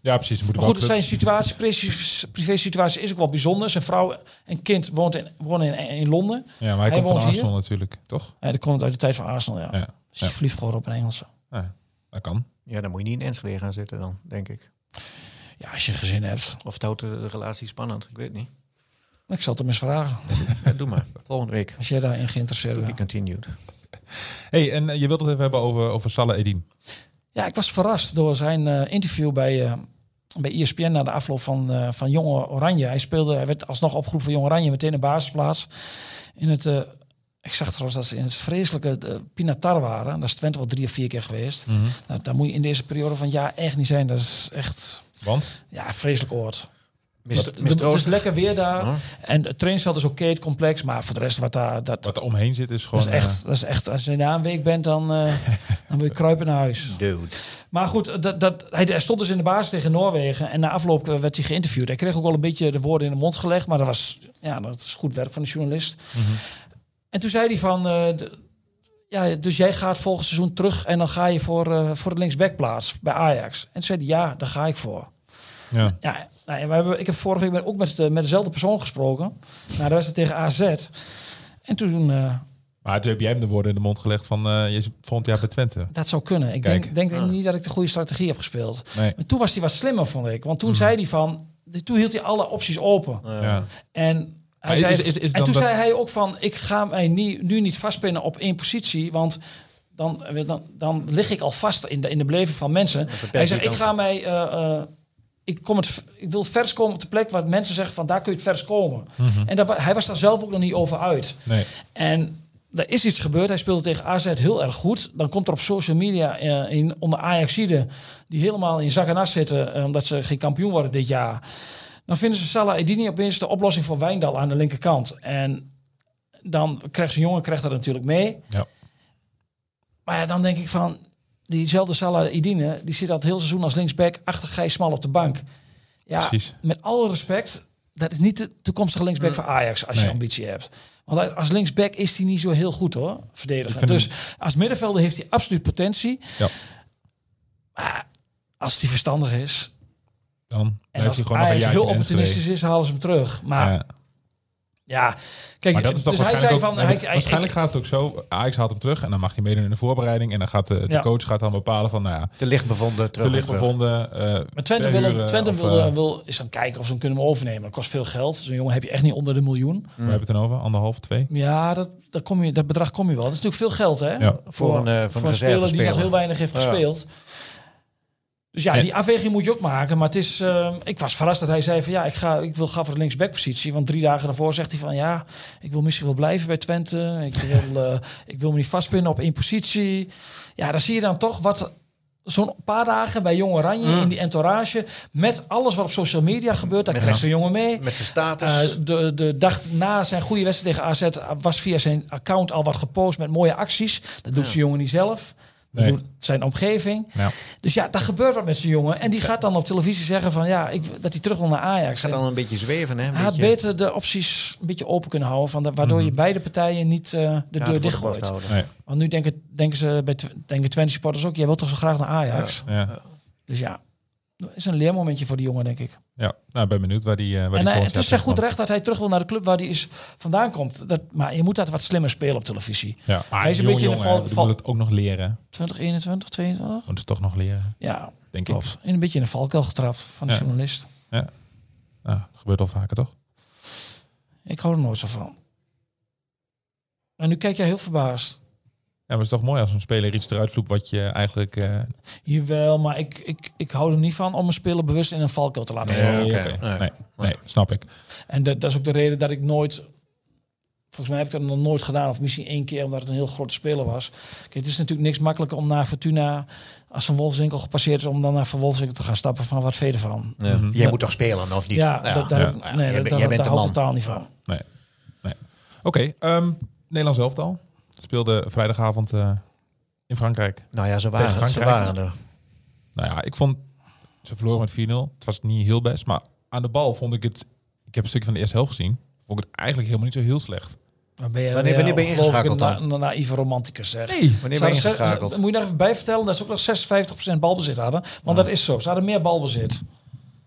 Ja, precies. Moet Maar goed, zijn situatie, privé- privé-situatie is ook wel bijzonder. Zijn vrouw en kind woont in, wonen in, in Londen. Ja, maar hij, Hij komt van woont hier. Arsenal natuurlijk, toch? Ja, dat komt uit de tijd van Arsenal, ja. Ja, Dus je ja. verliefd geworden op een Engelse. ja dat kan. Ja, dan moet je niet in Enschede gaan zitten dan, denk ik. Ja, als je een gezin hebt. Of het houdt de, de relatie spannend, ik weet niet. Ik zal het hem eens vragen. Ja, doe maar. Volgende week. Als jij daarin geïnteresseerd To be bent. continued. Hey, en je wilt het even hebben over, over Salah Edin. Ja, ik was verrast door zijn eh, interview bij, eh bij ESPN na de afloop van, eh, van Jonge Oranje. Hij speelde, hij werd alsnog opgeroepen voor Jong Oranje, meteen een basisplaats. In het, ik zag trouwens dat ze in het vreselijke uh, Pinatar waren. Dat is Twente wel drie of vier keer geweest. Nou, daar moet je in deze periode van jaar echt niet zijn. Dat is echt Want? ja, vreselijk oord. Mr. Het- Het is lekker weer daar. En het trainingsveld is oké, het complex. Maar voor de rest, wat daar, dat, Wat er omheen zit is dat gewoon... is echt, dat is echt, als je na een week bent, dan, eh, dan wil je kruipen naar huis. Dude. Maar goed, dat, dat, hij, hij stond dus in de basis tegen Noorwegen. En na afloop eh, werd hij geïnterviewd. Hij kreeg ook wel een beetje de woorden in de mond gelegd. Maar dat was ja, dat is goed werk van de journalist. En toen zei hij van... eh, de- ja, dus jij gaat volgend seizoen terug en dan ga je voor, eh, voor de linksbackplaats bij Ajax. En toen zei hij, ja, daar ga ik voor. Ja. Ja, nou, ja, we hebben, ik heb vorige week ook met, de- met dezelfde persoon gesproken. Nou, dat was het tegen AZ. En toen, eh, Maar toen heb jij hem de woorden in de mond gelegd van eh, je volgend jaar bij Twente. dat zou kunnen. Ik Kijk. denk, denk niet dat ik de goede strategie heb gespeeld. Nee. Maar toen was hij wat slimmer, vond ik. Want Mhm. toen zei hij van... Toen hield hij alle opties open. Ja. En, hij zei, is- is- is en toen dat- zei hij ook van... Ik ga mij nie- nu niet vastpinnen op één positie. Want dan, dan, dan lig ik al vast in de, in de beleving van mensen. Hij zei, ik ga mij... eh, eh, ik, kom het, ik wil vers komen op de plek waar mensen zeggen van... Daar kun je het vers komen. Mhm. En wa- hij was daar zelf ook nog niet over uit. Nee. En er is iets gebeurd. Hij speelde tegen AZ heel erg goed. Dan komt er op social media eh, in, onder Ajaxide die helemaal in zak en as zitten eh, omdat ze geen kampioen worden dit jaar. Dan vinden ze Salah Edini opeens de oplossing voor Wijndal aan de linkerkant. En dan krijgt zijn jongen krijgt dat natuurlijk mee. Ja. Maar ja, dan denk ik van diezelfde Salah Edine, die zit al het hele seizoen als linksback achter Gijs Smal op de bank. Ja, Precies. met alle respect, dat is niet de toekomstige linksback voor Ajax als je ambitie hebt. Want als linksback is hij niet zo heel goed hoor, verdedigen. Dus als middenvelder heeft hij absoluut potentie. Ja. Maar als hij verstandig is Dan en als hij gewoon nog een Ajax heel opportunistisch is, halen ze hem terug. Maar ja, Ja. kijk, Maar dat is toch dus hij waarschijnlijk zei ook- van... nee, hij, maar hij- waarschijnlijk ik- gaat het ook zo. Ajax haalt hem terug en dan mag hij meedoen in de voorbereiding. En dan gaat de, de Ja. coach gaat dan bepalen van, nou ja, Te licht bevonden. Terug te licht terug. bevonden. eh maar Twente, wil, hem- Twente of, wil, eh, wil, is aan het kijken of ze hem kunnen overnemen. Dat kost veel geld. Zo'n jongen heb je echt niet onder de miljoen. Waar hebben we het dan over? Anderhalf, twee? Ja, dat, dat, kom je, dat bedrag kom je wel. Dat is natuurlijk veel geld, hè? Ja. Voor een, eh, voor een speler die nog heel weinig heeft Ja. gespeeld. Dus ja, En- die afweging moet je ook maken. Maar het is, eh, ik was verrast dat hij zei van ja, ik, ga, ik wil gaan voor de linksbackpositie. Want drie dagen daarvoor zegt hij van ja, ik wil misschien wel blijven bij Twente. Ik wil, eh, ik wil me niet vastpinnen op één positie. Ja, dan zie je dan toch wat zo'n paar dagen bij Jong Oranje Mm. in die entourage. Met alles wat op social media gebeurt, daar Met krijgt zo'n jongen mee. Met zijn status. Eh, de, de dag na zijn goede wedstrijd tegen AZ was via zijn account al wat gepost met mooie acties. Dat doet Ja. jongen niet zelf. Zijn omgeving. Ja. Dus ja, daar gebeurt wat met zijn jongen. En die gaat dan op televisie zeggen van ja, ik, dat hij terug wil naar Ajax. gaat dan een beetje zweven, hè? Een hij had beetje, beter de opties een beetje open kunnen houden. Van de, waardoor je beide partijen niet eh, de ja, deur dichtgooit. Nee. Want nu denken, denken ze bij denken Twente supporters ook, jij wilt toch zo graag naar Ajax. Ja. Dus ja, is een leermomentje voor die jongen, denk ik. ja, nou, ik ben benieuwd waar die, eh waar En die hij, het is echt goed recht dat hij terug wil naar de club waar hij is vandaan komt. Dat, maar je moet dat wat slimmer spelen op televisie. Ja, maar Hij is een beetje in de val-. Je moet het ook nog leren. 2021, 22? Moet het toch nog leren, Ja, denk ik. klopt. In een beetje in de valkuil getrapt van de Ja. journalist. Ja, dat gebeurt al vaker, toch? Ik hou er nooit zo van. En nu kijk jij heel verbaasd. Ja, maar het is toch mooi als een speler iets eruit vloept wat je eigenlijk... eh, Jawel, maar ik, ik, ik hou er niet van om een speler bewust in een valkuil te laten Nee, vallen. nee. Nee. nee, nee, snap ik. En dat, dat is ook de reden dat ik nooit Volgens mij heb ik dat nog nooit gedaan. Of misschien één keer omdat het een heel grote speler was. Kijk, het is natuurlijk niks makkelijker om naar Fortuna... als Van Wolfswinkel gepasseerd is... om dan naar Van Wolfswinkel te gaan stappen van wat verder van. Jij moet toch spelen, of niet? Ja, dat, Ja. heb ik- Ja, nee, jij dat- jij bent daar de hou ik man. totaal niet van. Nee. nee. Oké, ehm, Nederlands elftal. Speelde vrijdagavond eh, in Frankrijk. Nou ja, ze Tegen waren, ze Frankrijk. waren er. Nou ja, ik vond... Ze verloren met 4-0. Het was niet heel best. Maar aan de bal vond ik het... Ik heb een stukje van de eerste helft gezien. Vond ik het eigenlijk helemaal niet zo heel slecht. Maar ben je, Wanneer- wanneer ben je ingeschakeld dan? Een na, naïeve romanticus zeg. Nee. Wanneer ben je Ze ingeschakeld? ze- Moet je nog even bij vertellen dat ze ook nog 56% balbezit hadden. Want dat is zo. Ze hadden meer balbezit.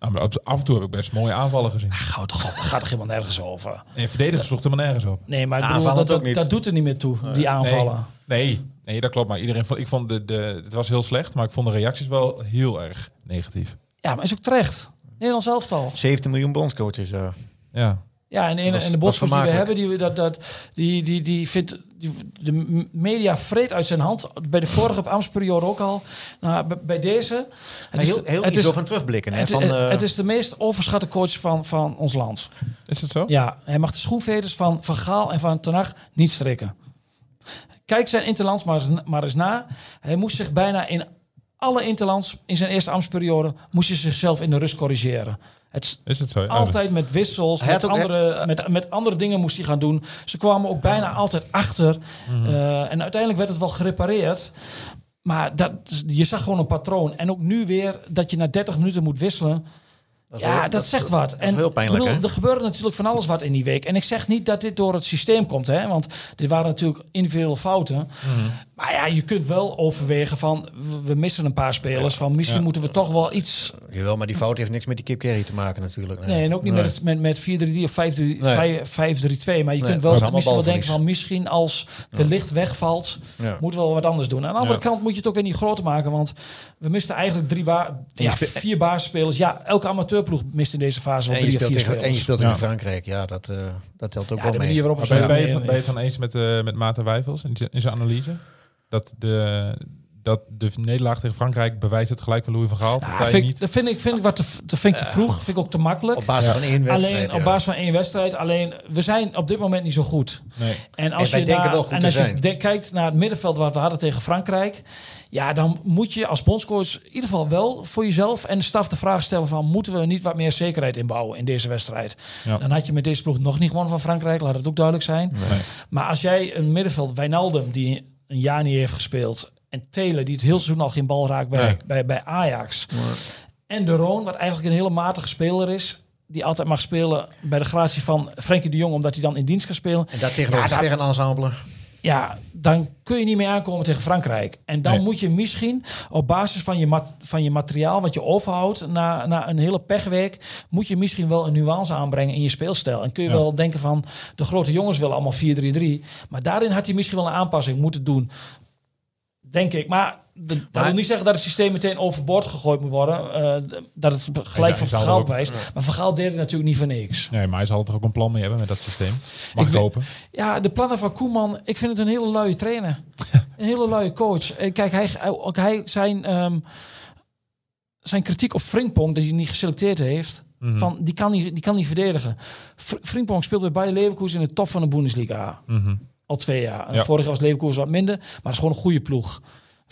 Nou, maar af en toe heb ik best mooie aanvallen gezien. Goud god, daar gaat er helemaal nergens over. En verdedigers sloeg helemaal nergens op. Nee, maar ik bedoel, dat, dat, dat doet er niet meer toe, die aanvallen. Nee, nee, nee, dat klopt. Maar iedereen vond, ik vond de, de, het was heel slecht, maar ik vond de reacties wel heel erg negatief. Ja, maar is ook terecht. Nederlands elftal. 17 miljoen bondscoaches. eh. Ja, Ja, en, en, was- en de bondscoach die we hebben, die, dat, dat, die, die, die vindt die, de media vreet uit zijn hand. Bij de vorige ambtsperiode ook al. Nou, bij, deze. Het heel heel het iets is, over terugblikken. Hè, het, van, eh, het is de meest overschatte coach van, van ons land. is het zo? Ja, hij mag de schoenveters van Van Gaal en van Ten Hag niet strikken. Kijk zijn interlands maar eens, maar eens na. Hij moest zich bijna in alle interlands in zijn eerste ambtsperiode moest hij zichzelf in de rust corrigeren. Het is het zo? Ja, altijd met wissels, met andere, met, met andere dingen moest hij gaan doen. Ze kwamen ook bijna altijd achter. Eh, en uiteindelijk werd het wel gerepareerd. Maar dat, je zag gewoon een patroon. En ook nu weer dat je na 30 minuten moet wisselen. dat Ja, dat, zegt wat. is heel pijnlijk, bedoel, er gebeurde natuurlijk van alles wat in die week. En ik zeg niet dat dit door het systeem komt, hè? want dit waren natuurlijk individuele fouten. Mhm. Maar ja, je kunt wel overwegen van we- missen een paar spelers. Van misschien Ja. moeten we toch wel iets. Jawel, maar die fout heeft niks met die Kip Carry te maken natuurlijk. Nee, en ook niet Nee. met, met, met 4-3 of 5-3 Nee. 5 5-3-2. Maar je Nee, kunt wel misschien wel denken van misschien als de licht wegvalt, Ja. moeten we wel wat anders doen. Aan de andere Ja. kant moet je het ook weer niet groter maken. Want we misten eigenlijk drie ba ja, vier basisspelers. Ja, elke amateurploeg mist in deze fase wel drie of speelt vier tegen, en je speelt Ja. in Frankrijk. Ja, dat, eh, dat telt ook Ja, wel de mee. ben, ben, je, het- ben je het dan eens met, eh met Maarten Wijfels in zijn analyse? Dat de, dat de nederlaag tegen Frankrijk bewijst het gelijk van Louis van Gaal? Ja, dat vind niet. dat vind ik, vind ik, wat te, dat vind ik te vroeg. Vind ik ook te makkelijk. Op basis van één wedstrijd. Alleen op basis van één wedstrijd. Alleen we zijn op dit moment niet zo goed. Nee. En als wij je denken naar- wel goed en te als je de- kijkt naar het middenveld wat we hadden tegen Frankrijk. Ja, dan moet je als bondscoach in ieder geval wel voor jezelf en de staf de vraag stellen van moeten we niet wat meer zekerheid inbouwen in deze wedstrijd. Ja. Dan had je met deze ploeg nog niet gewonnen van Frankrijk, laat het ook duidelijk zijn. Nee. Maar als jij een middenveld, Wijnaldum, die een jaar niet heeft gespeeld. En Taylor, die het heel seizoen al geen bal raakt bij, Nee. bij, bij Ajax. En De Roon, wat eigenlijk een hele matige speler is. Die altijd mag spelen bij de gratie van Frenkie de Jong, omdat hij dan in dienst kan spelen. En daar tegenover Ja, weer een ensemble. Ja, dan kun je niet meer aankomen tegen Frankrijk. En dan Nee. moet je misschien op basis van je, mat- van je materiaal wat je overhoudt na, na een hele pechweek, moet je misschien wel een nuance aanbrengen in je speelstijl. En kun je Ja. wel denken van de grote jongens willen allemaal 4-3-3. Maar daarin had hij misschien wel een aanpassing moeten doen. Denk ik. Maar de- dat Maar- wil niet zeggen dat het systeem meteen overboord gegooid moet worden. eh, dat het gelijk van er ook- wijst. Maar Vergaal deed het natuurlijk niet voor niks. nee, maar hij zal toch ook een plan mee hebben met dat systeem? Mag Ik hopen? Ja, de plannen van Koeman, ik vind het een hele luie trainer. een hele luie coach. Eh, Kijk, hij, ook hij zijn, ehm, zijn kritiek op Frimpong, dat hij niet geselecteerd heeft, Mhm. van, die, kan niet, die kan niet verdedigen. Fr Frimpong speelt bij Bayer Leverkusen in de top van de Bundesliga. Mhm. Al twee jaar. Ja. Vorig jaar was Leverkusen wat minder, maar het is gewoon een goede ploeg.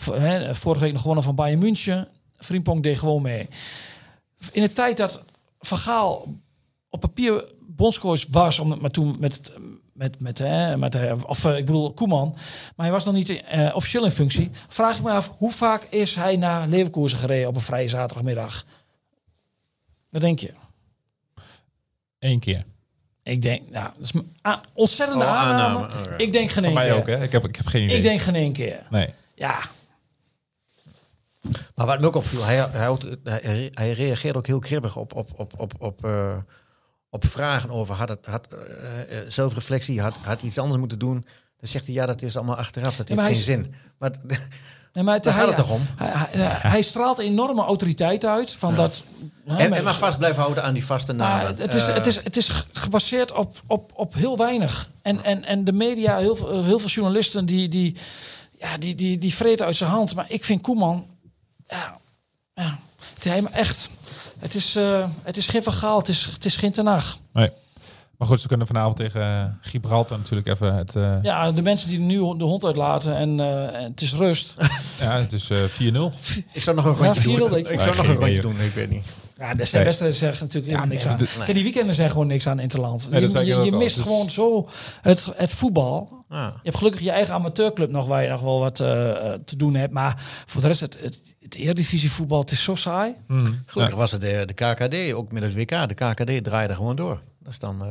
Vorige week nog gewonnen van Bayern München. Frimpong deed gewoon mee. In de tijd dat Van Gaal op papier bondscoach was, om, maar toen met het met, met, hè, met eh, of eh, ik bedoel Koeman, maar hij was nog niet eh, officieel in functie. Vraag ik me af, hoe vaak is hij naar Leverkusen gereden op een vrije zaterdagmiddag? Wat denk je? Eén keer. Ik denk, nou, dat is een a- ontzettende Oh, aanname. Ik denk geen Van één mij keer. ook, hè? Ik heb, ik heb geen idee. Ik denk geen één keer. Nee. Ja, Maar wat me ook opviel, hij, hij, houdt- hij, hij reageert ook heel kribbig op, op, op, op, op, eh, op vragen over had het, had, eh, eh, zelfreflectie, had, had iets anders moeten doen. Dan zegt hij, ja, dat is allemaal achteraf, dat heeft geen zin. Maar nee, maar het, daar hij, gaat het toch om? Hij, straalt enorme autoriteit uit van dat. En, en maar vast blijven houden aan die vaste namen. het, is, het, is, het is ge- gebaseerd op, op, op heel weinig. En, en, en de media, heel veel, heel veel journalisten, die, die, ja, die, die, die vreten uit zijn hand. Maar ik vind Koeman, ja, ja, het is helemaal echt. Het is, eh, het is geen vergaal, het is, het is geen tenag. nee. Maar goed, ze kunnen vanavond tegen eh, Gibraltar natuurlijk even het... eh, ja. Ja, de mensen die nu de hond uitlaten en, eh, en het is rust. het is eh 4-0. Ik zou nog een Ja, rondje vier doen. ik. Ik zou nog een rondje doen, ik weet niet. Ja, er zijn Nee. wedstrijden zeggen natuurlijk helemaal niks aan. Kijk, die weekenden zijn gewoon niks aan Interland. Nee, dat je je, mist Dus- gewoon zo het, het voetbal. Ah. Je hebt gelukkig je eigen amateurclub nog waar je nog wel wat te doen hebt. Maar voor de rest, het, het, het Eredivisie voetbal, het is zo saai. Mhm. Gelukkig was het de, de KKD, ook met het WK. De KKD draaide gewoon door. Dat is dan eh,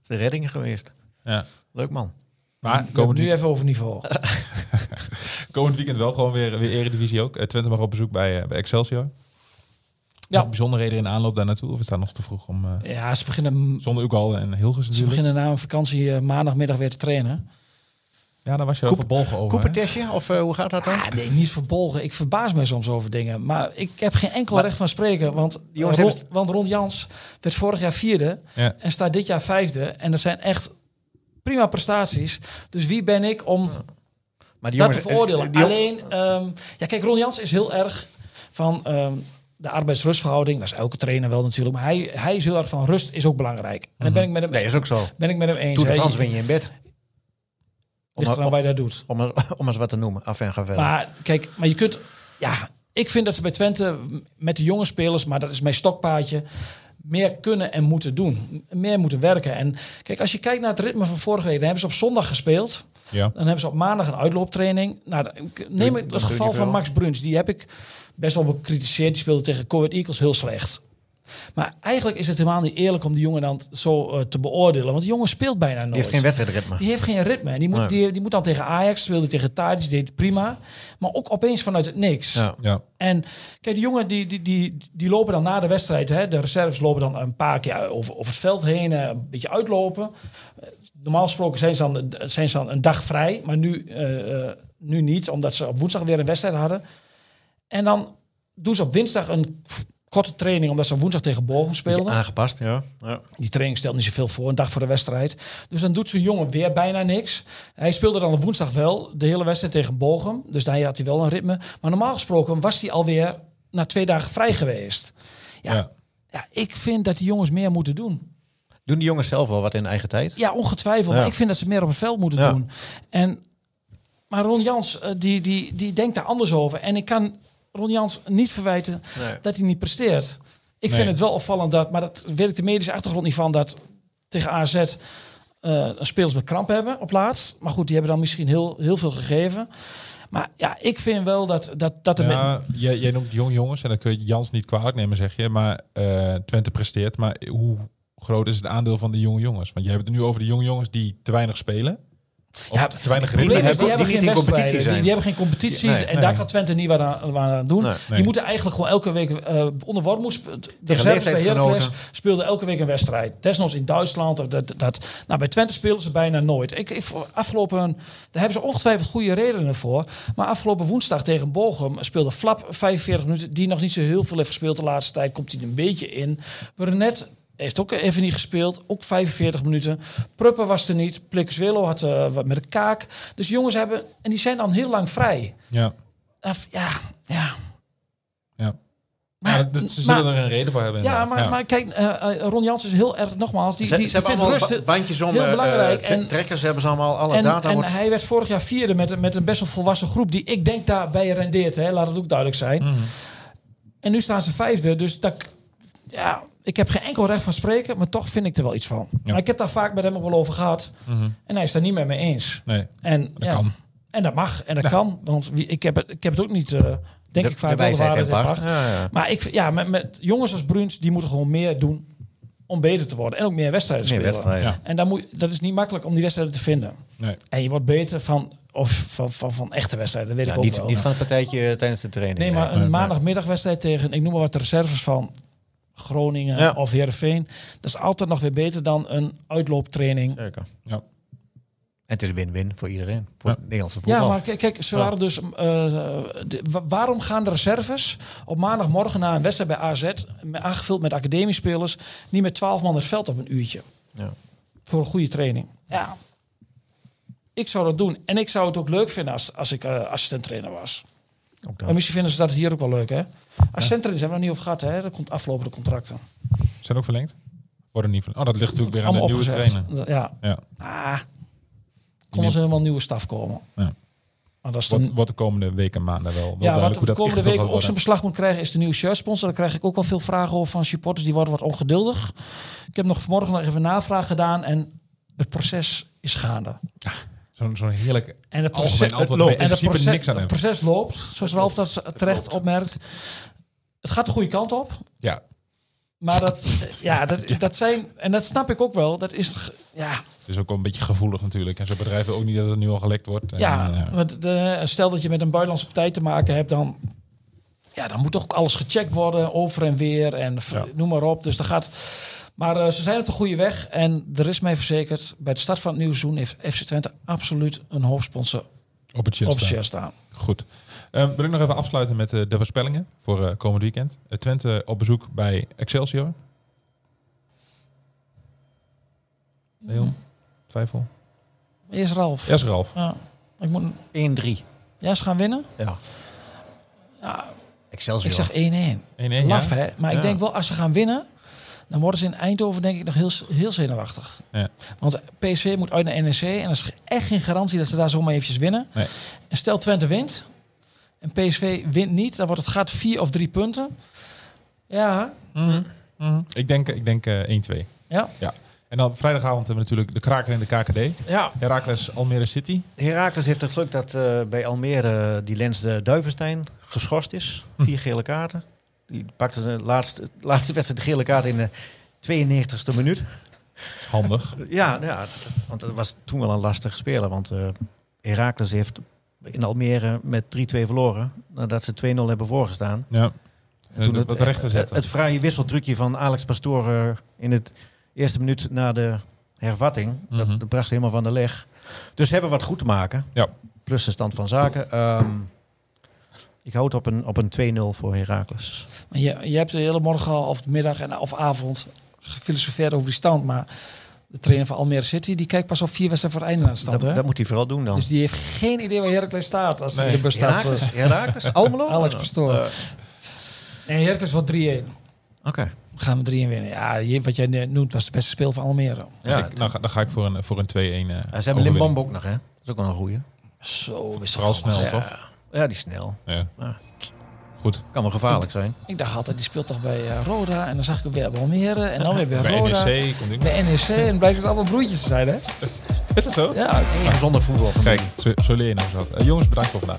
is de redding geweest. Ja. Leuk man. Maar komend, nu even over niveau. komend weekend wel gewoon weer, weer Eredivisie ook. Eh, Twente mag op bezoek bij, eh, bij Excelsior. Ja. Nog bijzonderheden in aanloop daar naartoe? Of is dat nog te vroeg om... Ja, ze beginnen, zonder Ugal en Hilgers ze natuurlijk. beginnen na een vakantie maandagmiddag weer te trainen. Ja, daar was je wel verbolgen over. Koepertestje? Of eh, hoe gaat dat dan? Ah, nee, niet verbolgen. Ik verbaas me soms over dingen. Maar ik heb geen enkel recht van spreken. Want, jongens Ron, hebben- want Ron Jans werd vorig jaar vierde. Ja. En staat dit jaar vijfde. En dat zijn echt prima prestaties. Dus wie ben ik om Maar die dat jongens, te veroordelen? eh, die Alleen, ehm, ja kijk, Ron Jans is heel erg van ehm, de arbeidsrustverhouding. Dat is elke trainer wel natuurlijk. Maar hij, hij is heel erg van rust is ook belangrijk. En dan ben ik met hem, Nee, is ook zo. ben ik met hem eens. De hè. France win je in bed. Om, Ligt eraan waar je dat doet. om, om, om eens wat te noemen. Af en ga verder. Maar kijk, maar je kunt... Ja, ik vind dat ze bij Twente met de jonge spelers... maar dat is mijn stokpaadje... meer kunnen en moeten doen. Meer moeten werken. En kijk, als je kijkt naar het ritme van vorige week... dan hebben ze op zondag gespeeld. Ja. Dan hebben ze op maandag een uitlooptraining. Nou, neem ik het geval van. Max Bruns. Die heb ik best wel bekritiseerd. Die speelde tegen Coed Eagles heel slecht. Maar eigenlijk is het helemaal niet eerlijk om die jongen dan zo eh, te beoordelen. Want die jongen speelt bijna nooit. die heeft geen wedstrijdritme. Die heeft geen ritme. En die moet, Nee. die, die moet dan tegen Ajax, speelde tegen Tadic, deed het prima. Maar ook opeens vanuit het niks. Ja. Ja. En kijk, die jongen die, die, die, die lopen dan na de wedstrijd. Hè, de reserves lopen dan een paar keer over, over het veld heen, eh, een beetje uitlopen. Normaal gesproken zijn ze dan, zijn ze dan een dag vrij, maar nu, eh, nu niet, omdat ze op woensdag weer een wedstrijd hadden. En dan doen ze op dinsdag een korte training, omdat ze woensdag tegen Bochum Beetje speelden. aangepast, ja. ja. Die training stelt niet zoveel voor, een dag voor de wedstrijd. Dus dan doet zo'n jongen weer bijna niks. Hij speelde dan op woensdag wel de hele wedstrijd tegen Bochum. Dus daar had hij wel een ritme. Maar normaal gesproken was hij alweer na twee dagen vrij geweest. Ja, ja. Ja. ik vind dat die jongens meer moeten doen. Doen die jongens zelf wel wat in eigen tijd? Ja, ongetwijfeld. Ja. Maar ik vind dat ze meer op het veld moeten doen. En, maar Ron Jans, eh, die, die, die denkt daar anders over. En ik kan Ron Jans niet verwijten Nee. dat hij niet presteert. Ik Nee. vind het wel opvallend dat, maar dat weet ik de medische achtergrond niet van, dat tegen AZ eh een spelers met kramp hebben op laatst. Maar goed, die hebben dan misschien heel, heel veel gegeven. Maar ja, ik vind wel dat, dat, dat er met, Ja, jij, jij noemt jong jongens en dan kun je Jans niet kwalijk nemen, zeg je. Maar eh, Twente presteert. Maar hoe groot is het aandeel van de jonge jongens? Want je hebt het nu over de jonge jongens die te weinig spelen. Of Ja, te weinig die ritme probleem is, hebben. die hebben die geen niet in competitie wedstrijden. zijn. Die, die hebben geen competitie. Nee, en nee. daar kan Twente niet wat aan, wat aan doen. Nee. Die moeten eigenlijk gewoon elke week uh, onder Wormoes. De. Heracles speelden elke week een wedstrijd. Desnoods in Duitsland. Of dat, dat. Nou, bij Twente spelen ze bijna nooit. Ik, ik, afgelopen, daar hebben ze ongetwijfeld goede redenen voor. Maar afgelopen woensdag tegen Bochum speelde Flap 45 minuten. Die nog niet zo heel veel heeft gespeeld de laatste tijd. Komt hij een beetje in. Brenet heeft ook even niet gespeeld. Ook 45 minuten. Prupper was er niet. Plikkerswelo had eh, wat met de kaak. Dus jongens hebben... En die zijn dan heel lang vrij. Ja. Ja, ja. Ja. Maar, dat, ze maar- zullen er een reden voor hebben. ja, maar, maar kijk, eh, eh, Ron Jans is heel erg, nogmaals, die, Ze, die, ze die hebben vindt allemaal rust... ba- bandjes om. heel eh, belangrijk. En- trekkers hebben ze allemaal. Alle En, data en wordt... hij werd vorig jaar vierde met, met een best wel volwassen groep die ik denk daarbij rendeert. Hè. Laat het ook duidelijk zijn. Mhm. En nu staan ze vijfde, dus dat, ja, ik heb geen enkel recht van spreken, maar toch vind ik er wel iets van. Maar ik heb daar vaak met hem ook wel over gehad. Mhm. En hij is daar niet met me eens. Nee, En dat ja, kan. En dat mag en dat kan, want wie, ik, heb het, ik heb het ook niet, eh, denk de, ik vaak de wel de wijsheid. Maar ik, ja, met, met jongens als Bruns, die moeten gewoon meer doen om beter te worden. En ook meer wedstrijden Meer spelen. wedstrijden. Ja. En dan moet, dat is niet makkelijk om die wedstrijden te vinden. nee. En je wordt beter van, of van, van, van echte wedstrijden, dat weet Ja, ik ook niet, wel. niet van het partijtje tijdens de training. nee, maar een maandagmiddagwedstrijd tegen, ik noem maar wat de reserves van Groningen Ja. of Heerenveen. Dat is altijd nog weer beter dan een uitlooptraining. Zeker. Ja. En het is win-win voor iedereen. Voor Ja. het Nederlandse voetbal. Ja, maar kijk, kijk ze waren dus. eh, de- waarom gaan de reserves op maandagmorgen na een wedstrijd bij AZ, met- aangevuld met academiespelers, niet met 12 man het veld op een uurtje? Ja. Voor een goede training. Ja. Ik zou dat doen. En ik zou het ook leuk vinden als, als ik eh assistent trainer was. Ook dat. En misschien vinden ze dat hier ook wel leuk, hè? Assistent trainers hebben we nog niet over gehad, hè? Dat komt aflopende contracten. Zijn ook verlengd? Worden niet van, oh, dat ligt natuurlijk weer aan de nieuwe trainer. Ja. Ja. Ah, kon er helemaal nieuwe staf komen. Ja. Maar dat is wordt de komende weken, maanden wel, wel ja, wat dat de komende gaat ook zijn beslag moet krijgen is de nieuwe shirtsponsor. Daar krijg ik ook wel veel vragen over van supporters. Die worden wat ongeduldig. Ik heb nog vanmorgen nog even navraag gedaan en het proces is gaande. Zo'n zo'n heerlijk En het algemeen proces, antwoord en het proces, niks aan het proces loopt, zoals Ralf dat terecht opmerkt. Het gaat de goede kant op. Ja, Maar dat, ja, dat, dat zijn, en dat snap ik ook wel, dat is, ja, het is ook wel een beetje gevoelig natuurlijk. En zo'n bedrijf wil ook niet dat het nu al gelekt wordt. En, ja, eh, want de, stel dat je met een buitenlandse partij te maken hebt, dan, ja, dan moet toch ook alles gecheckt worden, over en weer, en Ja. noem maar op. Dus dat gaat, maar eh, ze zijn op de goede weg, en er is mij verzekerd, bij de start van het nieuwe seizoen heeft FC Twente absoluut een hoofdsponsor op het shirt staan. Goed. Eh, wil ik nog even afsluiten met eh, de voorspellingen voor eh, komend weekend. Twente op bezoek bij Excelsior. Leon, twijfel. Eerst Ralf. Yes, Ralf. Ja, ik moet, 1-3. ja, ze gaan winnen. Ja. Ja, Excelsior. ik zeg 1-1. 1-1, Laf, ja? hè? Maar ik denk wel, als ze gaan winnen, dan worden ze in Eindhoven denk ik nog heel, heel zenuwachtig. Ja. Want PSV moet uit naar NEC en dat is echt geen garantie dat ze daar zomaar eventjes winnen. Nee. En stel Twente wint en PSV wint niet, dan wordt het gaat vier of drie punten. Ja, Mhm. Mhm. Ik denk, ik denk eh 1-2. ja. Ja. En dan vrijdagavond hebben we natuurlijk de kraker in de KKD. Ja, Heracles Almere City. Herakles heeft het geluk dat eh, bij Almere die Lens de Duivenstein geschorst is. Vier gele kaarten. Die pakte de laatste, laatste wedstrijd de gele kaart in de 92e minuut. Handig. Ja, ja dat- want dat was toen wel een lastige speler. Want eh Herakles heeft in Almere met 3-2 verloren. Nadat ze 2-0 hebben voorgestaan. Ja. En Toen wat recht te het, zetten. het fraaie wisseltrucje van Alex Pastoor eh, in het eerste minuut na de hervatting. Mhm. dat, dat bracht ze helemaal van de leg. Dus ze hebben wat goed te maken. Ja. Plus de stand van zaken. Ehm, ik houd op een, op een 2-0 voor Herakles. Maar je, je hebt de hele morgen al, of de middag en, of avond gefilosofeerd over die stand. Maar de trainer van Almere City, die kijkt pas op vier wedstrijden voor het einde naar de stand. Dat, hè? dat moet hij vooral doen dan. Dus die heeft geen idee waar Heracles staat als hij in de bus staat. Herakles, Herakles, Almelo? Alex Pastoor. Eh, Nee, Heracles wordt 3-1. Oké. Gaan we 3-1 winnen. Ja, wat jij noemt, was de beste speel van Almere. Ja, ik, dan, ga, dan ga ik voor een, voor een 2-1. eh, ze hebben. Limbomb ook nog, hè? Dat is ook wel een goeie. Zo, is Vooral snel, Ja. toch? Ja, die is snel. Ja. Ja. Goed. Kan wel gevaarlijk zijn. Ik dacht altijd, die speelt toch bij eh, Roda. En dan zag ik hem weer bij Almere. En dan weer bij, Bij Roda. NEC komt nog. Bij NEC. En blijkt het allemaal broertjes te zijn, hè? Is dat zo? Ja, Geen gezonde voetbal. Kijk, zo, zo leer je eens wat. Eh, jongens, bedankt voor vandaag.